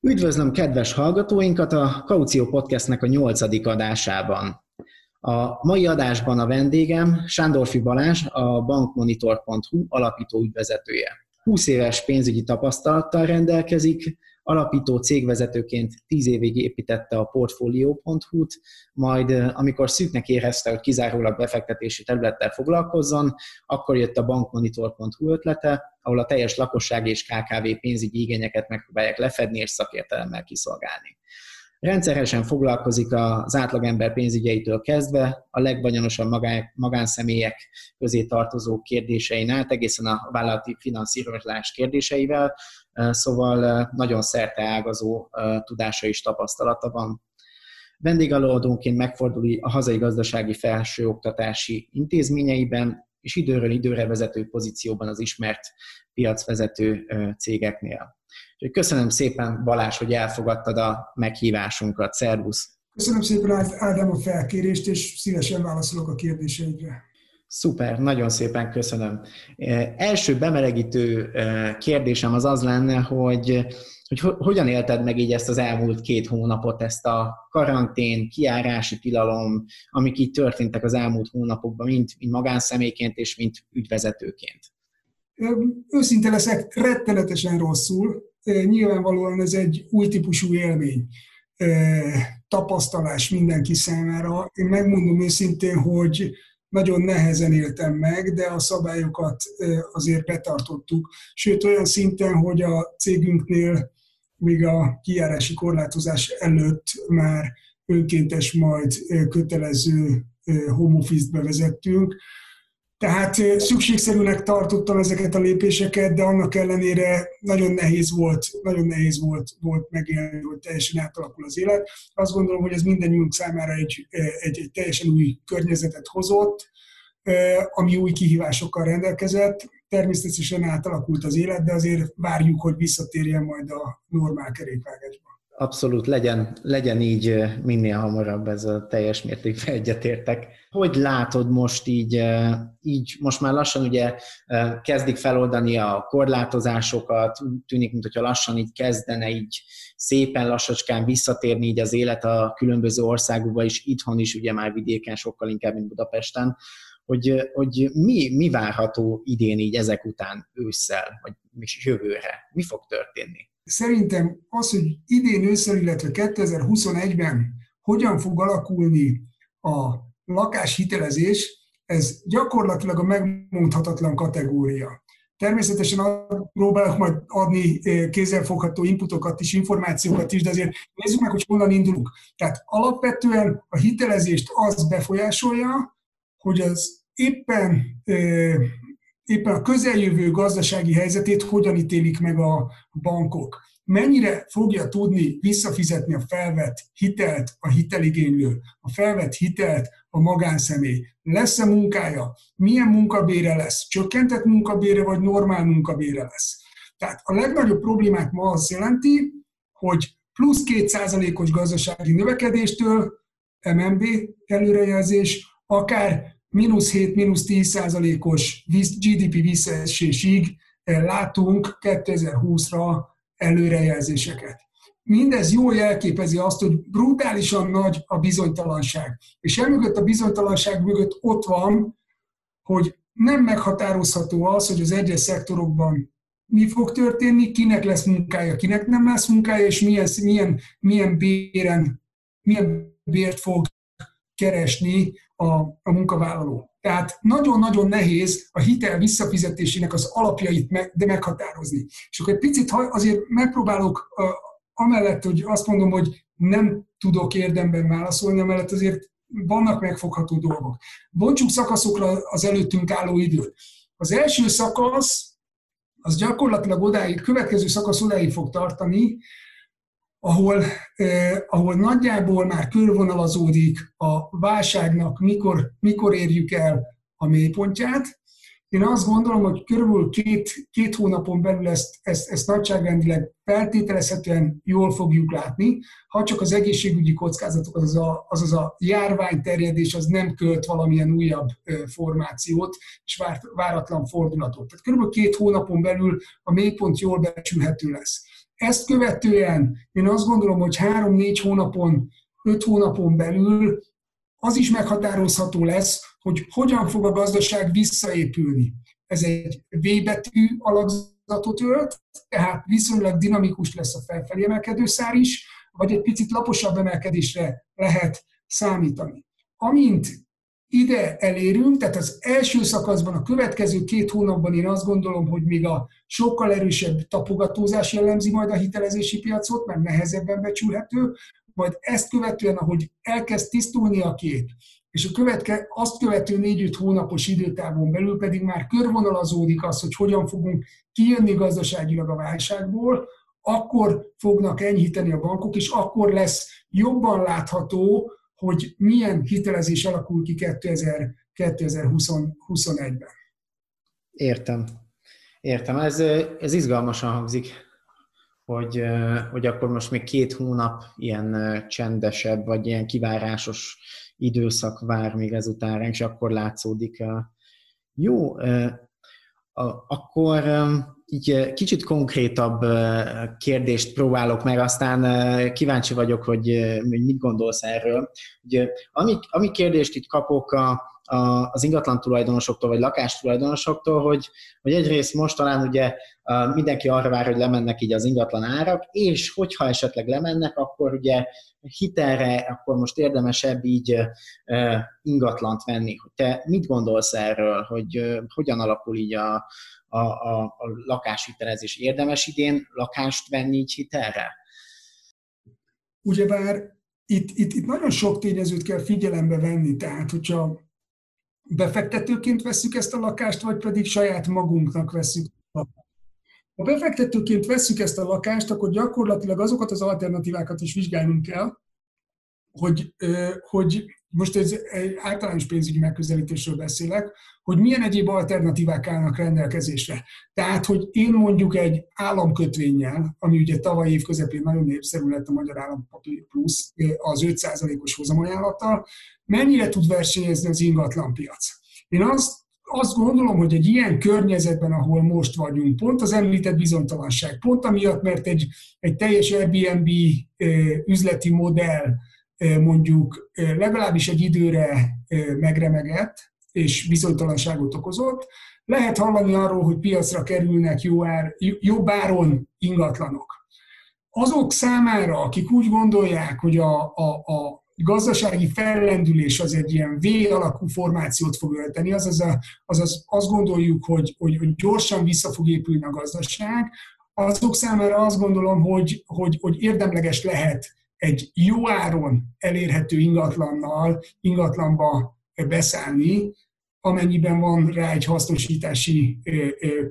Üdvözlöm kedves hallgatóinkat a Kaució Podcastnek a nyolcadik adásában. A mai adásban a vendégem Sándorfi Balázs, a bankmonitor.hu alapító ügyvezetője. 20 éves pénzügyi tapasztalattal rendelkezik, alapító cégvezetőként 10 évig építette a Portfolio.hu-t, majd amikor szűknek érezte, hogy kizárólag befektetési területtel foglalkozzon, akkor jött a bankmonitor.hu ötlete, ahol a teljes lakosság és KKV pénzügyi igényeket megpróbálják lefedni és szakértelemmel kiszolgálni. Rendszeresen foglalkozik az átlagember pénzügyeitől kezdve a legvagyonosabb magánszemélyek közé tartozó kérdésein át, egészen a vállalati finanszírozás kérdéseivel, szóval nagyon szerte ágazó tudása és tapasztalata van. Vendégelőadónként megfordul a hazai gazdasági felsőoktatási intézményeiben, és időről időre vezető pozícióban az ismert piacvezető cégeknél. Úgyhogy köszönöm szépen, Balázs, hogy elfogadtad a meghívásunkat. Szervusz! Köszönöm szépen, Ádám, a felkérést, és szívesen válaszolok a kérdéseidre. Szuper, nagyon szépen köszönöm. Első bemelegítő kérdésem az az lenne, hogy, hogy hogyan élted meg így ezt az elmúlt két hónapot, ezt a karantén, kiárási tilalom, amik így történtek az elmúlt hónapokban, mint, mint magánszemélyként és mint ügyvezetőként? Őszinte leszek, rettenetesen rosszul. Nyilvánvalóan ez egy új típusú élmény, tapasztalás mindenki számára. Én megmondom őszintén, hogy nagyon nehezen éltem meg, de a szabályokat azért betartottuk. Sőt, olyan szinten, hogy a cégünknél még a kijárási korlátozás előtt már önkéntes, majd kötelező home office-t bevezettünk, tehát szükségszerűnek tartottam ezeket a lépéseket, de annak ellenére nagyon nehéz volt, nagyon nehéz volt, volt megélni, hogy teljesen átalakul az élet. Azt gondolom, hogy ez mindannyiunk számára egy, egy, egy teljesen új környezetet hozott, ami új kihívásokkal rendelkezett. Természetesen átalakult az élet, de azért várjuk, hogy visszatérjen majd a normál kerékvágásba. Abszolút, legyen, legyen így minél hamarabb, ez a teljes mértékben egyetértek. Hogy látod most így, így most már lassan ugye kezdik feloldani a korlátozásokat, tűnik, mintha lassan így kezdene így szépen lassacskán visszatérni így az élet a különböző országokba is, itthon is ugye már vidéken sokkal inkább, mint Budapesten, hogy, hogy mi, mi várható idén így ezek után ősszel, vagy jövőre? Mi fog történni? Szerintem az, hogy idén ősszel, illetve 2021-ben hogyan fog alakulni a lakáshitelezés, ez gyakorlatilag a megmondhatatlan kategória. Természetesen próbálok majd adni kézzelfogható inputokat is, információkat is, de azért nézzük meg, hogy honnan indulunk. Tehát alapvetően a hitelezést az befolyásolja, hogy az éppen éppen a közeljövő gazdasági helyzetét hogyan ítélik meg a bankok. Mennyire fogja tudni visszafizetni a felvett hitelt a hiteligénylő, a felvett hitelt a magánszemély. Lesz-e munkája? Milyen munkabére lesz? Csökkentett munkabére vagy normál munkabére lesz? Tehát a legnagyobb problémát ma azt jelenti, hogy plusz 2%-os gazdasági növekedéstől MNB előrejelzés, akár mínusz 7, mínusz 10 százalékos GDP visszaesésig eh, látunk 2020-ra előrejelzéseket. Mindez jól jelképezi azt, hogy brutálisan nagy a bizonytalanság. És emögött a bizonytalanság mögött ott van, hogy nem meghatározható az, hogy az egyes szektorokban mi fog történni, kinek lesz munkája, kinek nem lesz munkája, és milyen, milyen, milyen béren, milyen bért fog keresni a, a munkavállaló. Tehát nagyon-nagyon nehéz a hitel visszafizetésének az alapjait meg, de meghatározni. És akkor egy picit azért megpróbálok amellett, hogy azt mondom, hogy nem tudok érdemben válaszolni, amellett azért vannak megfogható dolgok. Bontsuk szakaszokra az előttünk álló időt. Az első szakasz, az gyakorlatilag odáig, következő szakasz odáig fog tartani, ahol, eh, ahol nagyjából már körvonalazódik a válságnak, mikor, mikor érjük el a mélypontját, Én azt gondolom, hogy körülbelül két, két hónapon belül ezt, ezt, ezt nagyságrendileg feltételezhetően jól fogjuk látni, ha csak az egészségügyi kockázatok, azaz a, azaz a járványterjedés az nem költ valamilyen újabb formációt és váratlan fordulatot. Tehát körülbelül két hónapon belül a mélypont jól becsülhető lesz. Ezt követően én azt gondolom, hogy három-négy hónapon, öt hónapon belül az is meghatározható lesz, hogy hogyan fog a gazdaság visszaépülni. Ez egy V betű alakzatot ölt, tehát viszonylag dinamikus lesz a felfelé emelkedő szár is, vagy egy picit laposabb emelkedésre lehet számítani. Amint ide elérünk, tehát az első szakaszban, a következő két hónapban én azt gondolom, hogy még a sokkal erősebb tapogatózás jellemzi majd a hitelezési piacot, mert nehezebben becsülhető, majd ezt követően, ahogy elkezd tisztulni a kép, és a követke, azt követő négy-öt hónapos időtávon belül pedig már körvonalazódik az, hogy hogyan fogunk kijönni gazdaságilag a válságból, akkor fognak enyhíteni a bankok, és akkor lesz jobban látható, hogy milyen hitelezés alakul ki 2021-ben. Értem. Értem. Ez, ez izgalmasan hangzik, hogy, hogy akkor most még két hónap ilyen csendesebb, vagy ilyen kivárásos időszak vár még ezután és akkor látszódik. Jó, akkor így kicsit konkrétabb kérdést próbálok meg, aztán kíváncsi vagyok, hogy mit gondolsz erről. Ugye, ami, ami kérdést itt kapok a, az ingatlan tulajdonosoktól, vagy lakástulajdonosoktól, hogy, hogy egyrészt most talán ugye mindenki arra vár, hogy lemennek így az ingatlan árak, és hogyha esetleg lemennek, akkor ugye hitelre, akkor most érdemesebb így ingatlant venni. Te mit gondolsz erről, hogy hogyan alakul így a, a, a, a lakáshitelezés? Érdemes idén lakást venni így hitelre? Ugyebár itt, itt, itt nagyon sok tényezőt kell figyelembe venni, tehát hogyha befektetőként veszük ezt a lakást, vagy pedig saját magunknak veszük ha befektetőként veszük ezt a lakást, akkor gyakorlatilag azokat az alternatívákat is vizsgálnunk kell, hogy, hogy most ez egy általános pénzügyi megközelítésről beszélek, hogy milyen egyéb alternatívák állnak rendelkezésre. Tehát, hogy én mondjuk egy államkötvényel, ami ugye tavaly év közepén nagyon népszerű lett a Magyar Állampapír Plusz az 5%-os hozamajánlattal, mennyire tud versenyezni az ingatlanpiac. Én azt azt gondolom, hogy egy ilyen környezetben, ahol most vagyunk, pont az említett bizonytalanság, pont amiatt, mert egy, egy teljes Airbnb üzleti modell mondjuk legalábbis egy időre megremegett, és bizonytalanságot okozott, lehet hallani arról, hogy piacra kerülnek jó ár, jobb áron ingatlanok. Azok számára, akik úgy gondolják, hogy a, a, a gazdasági fellendülés az egy ilyen V alakú formációt fog ölteni, azaz, a, azaz azt gondoljuk, hogy, hogy, hogy gyorsan vissza fog épülni a gazdaság, azok számára azt gondolom, hogy, hogy, hogy érdemleges lehet egy jó áron elérhető ingatlannal, ingatlanba beszállni, amennyiben van rá egy hasznosítási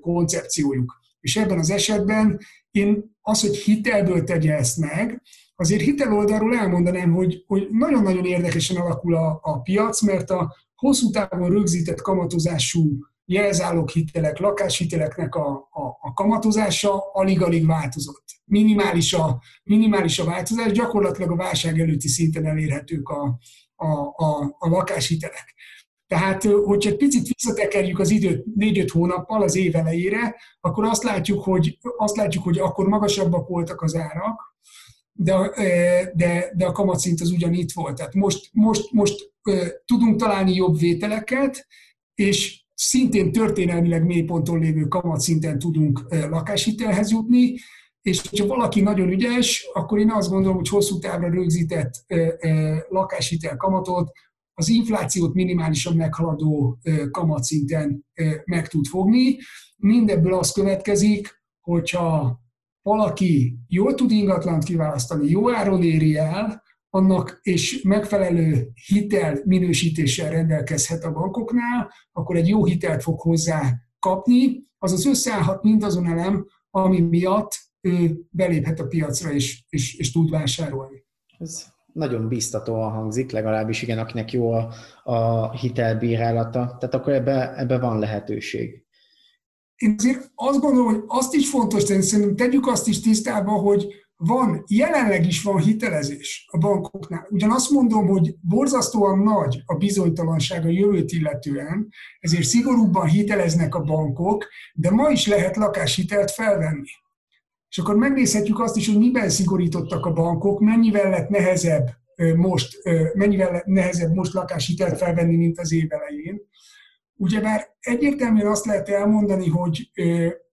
koncepciójuk. És ebben az esetben én az, hogy hitelből tegye ezt meg, azért hitel oldalról elmondanám, hogy, hogy nagyon-nagyon érdekesen alakul a, a piac, mert a hosszú távon rögzített kamatozású jelzálók hitelek, lakáshiteleknek a, a, a kamatozása alig-alig változott. Minimális a, minimális a változás, gyakorlatilag a válság előtti szinten elérhetők a, a, a, a lakáshitelek. Tehát, hogyha egy picit visszatekerjük az időt 4-5 hónappal az év elejére, akkor azt látjuk, hogy, azt látjuk, hogy akkor magasabbak voltak az árak, de, de, de a kamatszint az ugyanitt volt. Tehát most, most, most tudunk találni jobb vételeket, és szintén történelmileg mélyponton lévő kamatszinten tudunk lakáshitelhez jutni, és ha valaki nagyon ügyes, akkor én azt gondolom, hogy hosszú távra rögzített lakáshitel kamatot az inflációt minimálisan meghaladó kamatszinten meg tud fogni. Mindebből az következik, hogyha valaki jól tud ingatlant kiválasztani, jó áron éri el, annak és megfelelő hitel minősítéssel rendelkezhet a bankoknál, akkor egy jó hitelt fog hozzá kapni, azaz összeállhat mindazon elem, ami miatt ő beléphet a piacra és, és, és tud vásárolni. Ez nagyon biztatóan hangzik, legalábbis igen, akinek jó a, a hitelbírálata, tehát akkor ebbe, ebbe van lehetőség. Én azért azt gondolom, hogy azt is fontos tenni, szerintem tegyük azt is tisztába, hogy van, jelenleg is van hitelezés a bankoknál. Ugyan azt mondom, hogy borzasztóan nagy a bizonytalanság a jövőt illetően, ezért szigorúbban hiteleznek a bankok, de ma is lehet lakáshitelt felvenni. És akkor megnézhetjük azt is, hogy miben szigorítottak a bankok, mennyivel lett nehezebb most, mennyivel lett nehezebb most lakáshitelt felvenni, mint az év elején. Ugyebár egyértelműen azt lehet elmondani, hogy,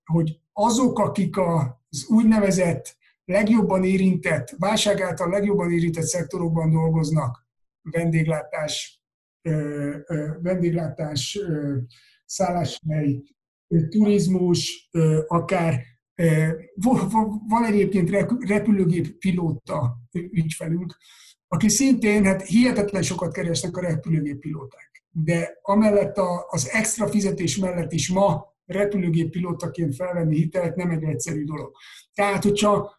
hogy azok, akik az úgynevezett legjobban érintett, válság által legjobban érintett szektorokban dolgoznak, vendéglátás, vendéglátás, szálláshely, turizmus, akár van egyébként repülőgép pilóta ügyfelünk, aki szintén hát hihetetlen sokat keresnek a repülőgép pilóták. De amellett a, az extra fizetés mellett is ma repülőgép pilótaként felvenni hitelt nem egy egyszerű dolog. Tehát, hogyha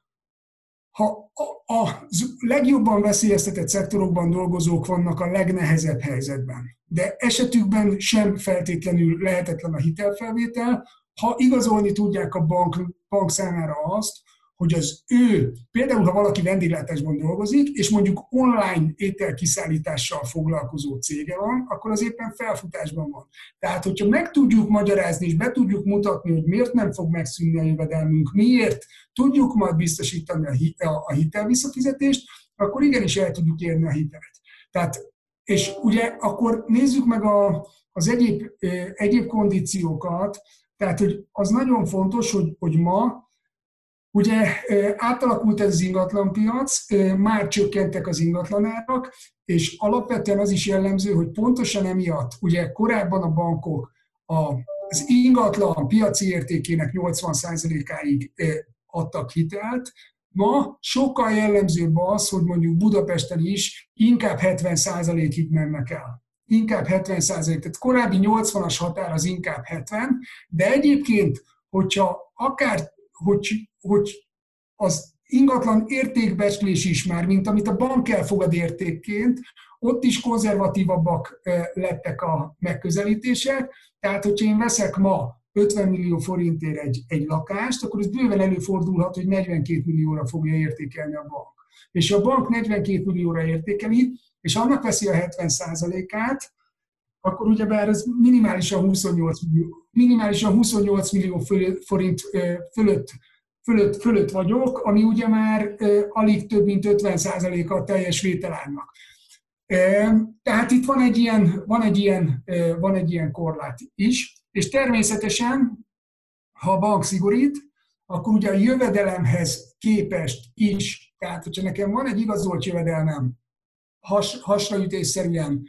ha a, legjobban veszélyeztetett szektorokban dolgozók vannak a legnehezebb helyzetben, de esetükben sem feltétlenül lehetetlen a hitelfelvétel, ha igazolni tudják a bank, bank számára azt, hogy az ő, például ha valaki vendéglátásban dolgozik, és mondjuk online ételkiszállítással foglalkozó cége van, akkor az éppen felfutásban van. Tehát, hogyha meg tudjuk magyarázni, és be tudjuk mutatni, hogy miért nem fog megszűnni a jövedelmünk, miért tudjuk majd biztosítani a hitel visszafizetést, akkor igenis el tudjuk érni a hitelt. Tehát, és ugye akkor nézzük meg a, az egyéb, egyéb kondíciókat, tehát, hogy az nagyon fontos, hogy, hogy ma Ugye átalakult ez az ingatlanpiac, már csökkentek az ingatlanárak, és alapvetően az is jellemző, hogy pontosan emiatt, ugye korábban a bankok az ingatlan piaci értékének 80%-áig adtak hitelt, Ma sokkal jellemzőbb az, hogy mondjuk Budapesten is inkább 70%-ig mennek el. Inkább 70%, tehát korábbi 80-as határ az inkább 70, de egyébként, hogyha akár hogy, hogy az ingatlan értékbecslés is már, mint amit a bank elfogad értékként, ott is konzervatívabbak lettek a megközelítések. Tehát, hogyha én veszek ma 50 millió forintért egy, egy lakást, akkor ez bőven előfordulhat, hogy 42 millióra fogja értékelni a bank. És a bank 42 millióra értékeli, és annak veszi a 70%-át, akkor ugyebár ez minimálisan 28 millió, minimálisan 28 millió forint fölött, fölött, fölött vagyok, ami ugye már alig több, mint 50%-a a teljes vételárnak. Tehát itt van egy, ilyen, van, egy ilyen, van egy ilyen korlát is, és természetesen, ha a bank szigorít, akkor ugye a jövedelemhez képest is, tehát hogyha nekem van egy igazolt jövedelmem, has, hasraütésszerűen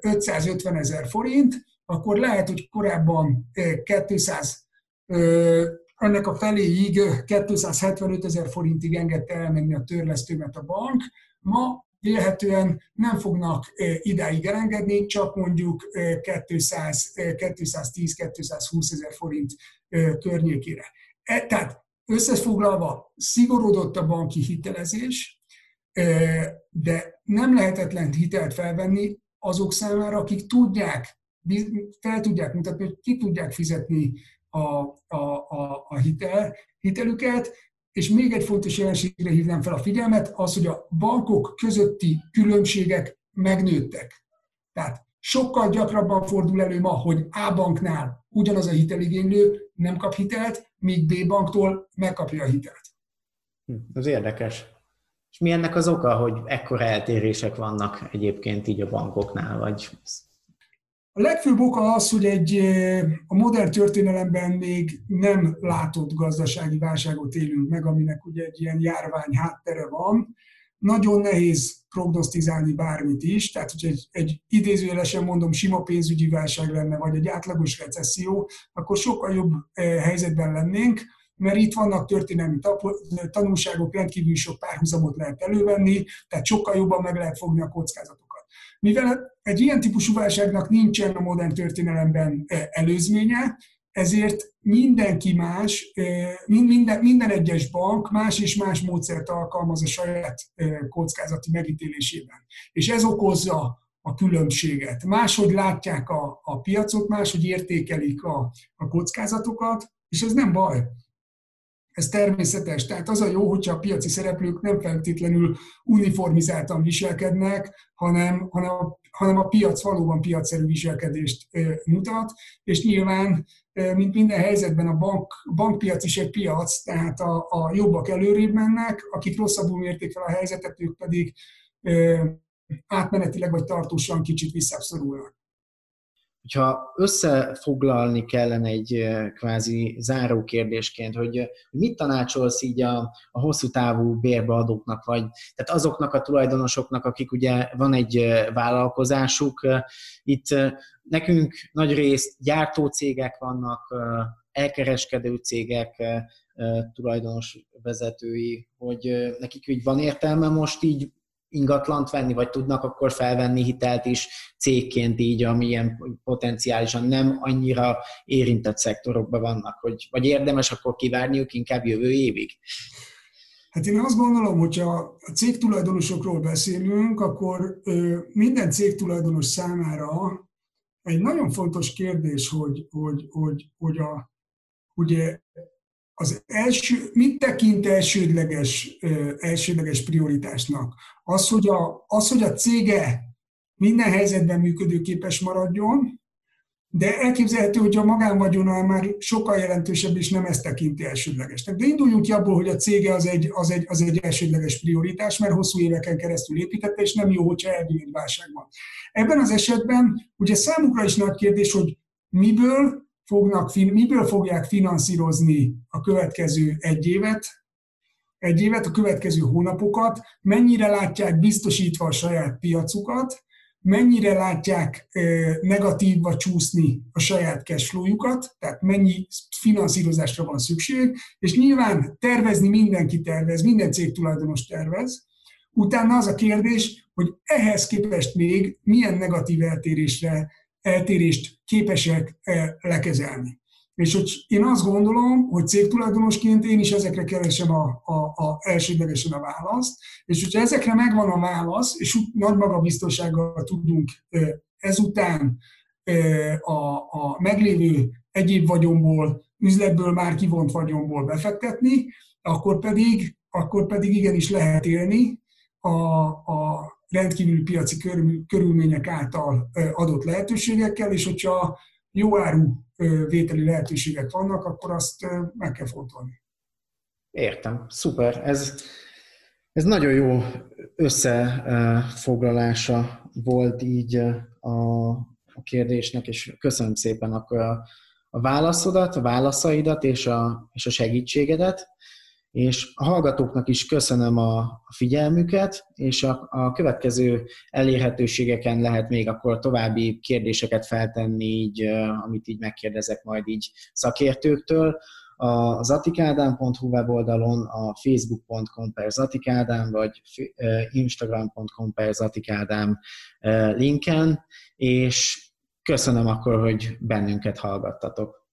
550 ezer forint, akkor lehet, hogy korábban 200, ennek a feléig 275 ezer forintig engedte elmenni a törlesztőmet a bank. Ma vélhetően nem fognak idáig elengedni, csak mondjuk 210-220 ezer forint környékére. E, tehát összefoglalva, szigorodott a banki hitelezés, de nem lehetetlen hitelt felvenni azok számára, akik tudják, fel tudják mutatni, hogy ki tudják fizetni a, a, a, a hitel, hitelüket, és még egy fontos jelenségre hívnám fel a figyelmet, az, hogy a bankok közötti különbségek megnőttek. Tehát sokkal gyakrabban fordul elő ma, hogy A banknál ugyanaz a hiteligénylő nem kap hitelt, míg B banktól megkapja a hitelt. Hm, ez érdekes. És mi ennek az oka, hogy ekkora eltérések vannak egyébként így a bankoknál, vagy a legfőbb oka az, hogy egy, a modern történelemben még nem látott gazdasági válságot élünk meg, aminek ugye egy ilyen járvány háttere van. Nagyon nehéz prognosztizálni bármit is, tehát hogy egy, egy idézőjelesen mondom sima pénzügyi válság lenne, vagy egy átlagos recesszió, akkor sokkal jobb helyzetben lennénk mert itt vannak történelmi tanulságok, rendkívül sok párhuzamot lehet elővenni, tehát sokkal jobban meg lehet fogni a kockázatokat. Mivel egy ilyen típusú válságnak nincsen a modern történelemben e, előzménye, ezért mindenki más, minden, minden egyes bank más és más módszert alkalmaz a saját kockázati megítélésében. És ez okozza a különbséget. Máshogy látják a, a piacot, máshogy értékelik a, a kockázatokat, és ez nem baj. Ez természetes. Tehát az a jó, hogyha a piaci szereplők nem feltétlenül uniformizáltan viselkednek, hanem, hanem, a, hanem a piac valóban piacszerű viselkedést mutat, és nyilván, mint minden helyzetben a bank, bankpiac is egy piac, tehát a, a jobbak előrébb mennek, akik rosszabbul mérték fel a helyzetet, ők pedig átmenetileg vagy tartósan kicsit visszaszorulnak. Hogyha összefoglalni kellene egy kvázi záró kérdésként, hogy mit tanácsolsz így a, a hosszú távú bérbeadóknak, vagy tehát azoknak a tulajdonosoknak, akik ugye van egy vállalkozásuk, itt nekünk nagy részt gyártócégek vannak, elkereskedő cégek, tulajdonos vezetői, hogy nekik úgy van értelme most így ingatlant venni, vagy tudnak akkor felvenni hitelt is cégként így, amilyen potenciálisan nem annyira érintett szektorokban vannak, hogy, vagy érdemes akkor kivárniuk inkább jövő évig? Hát én azt gondolom, hogyha a cégtulajdonosokról beszélünk, akkor minden cégtulajdonos számára egy nagyon fontos kérdés, hogy, hogy, hogy, hogy a, ugye az első, mit tekint elsődleges, elsődleges prioritásnak? Az hogy, a, az, hogy a cége minden helyzetben működőképes maradjon, de elképzelhető, hogy a magánvagyona már sokkal jelentősebb, és nem ezt tekinti elsődlegesnek. De induljunk ki abból, hogy a cége az egy, az egy, az egy elsődleges prioritás, mert hosszú éveken keresztül építette, és nem jó, hogyha egy válságban. Ebben az esetben ugye számukra is nagy kérdés, hogy miből fognak, miből fogják finanszírozni a következő egy évet, egy évet, a következő hónapokat, mennyire látják biztosítva a saját piacukat, mennyire látják negatívba csúszni a saját cashflow-jukat, tehát mennyi finanszírozásra van szükség, és nyilván tervezni mindenki tervez, minden cég tulajdonos tervez. Utána az a kérdés, hogy ehhez képest még milyen negatív eltérésre eltérést képesek eh, lekezelni. És hogy én azt gondolom, hogy cégtulajdonosként én is ezekre keresem a, a, a elsődlegesen a választ, és hogyha ezekre megvan a válasz, és nagy magabiztossággal tudunk eh, ezután eh, a, a meglévő egyéb vagyomból, üzletből már kivont vagyomból befektetni, akkor pedig, akkor pedig igenis lehet élni a, a rendkívüli piaci körülmények által adott lehetőségekkel, és hogyha jó áru vételi lehetőségek vannak, akkor azt meg kell fontolni. Értem, szuper. Ez, ez nagyon jó összefoglalása volt így a, a kérdésnek, és köszönöm szépen akkor a, a válaszodat, a válaszaidat és a, és a segítségedet és a hallgatóknak is köszönöm a figyelmüket, és a, a következő elérhetőségeken lehet még akkor további kérdéseket feltenni, így, amit így megkérdezek majd így szakértőktől. A zatikádám.hu weboldalon, a facebook.com per zatikádám, vagy instagram.com per zatikádám linken, és köszönöm akkor, hogy bennünket hallgattatok.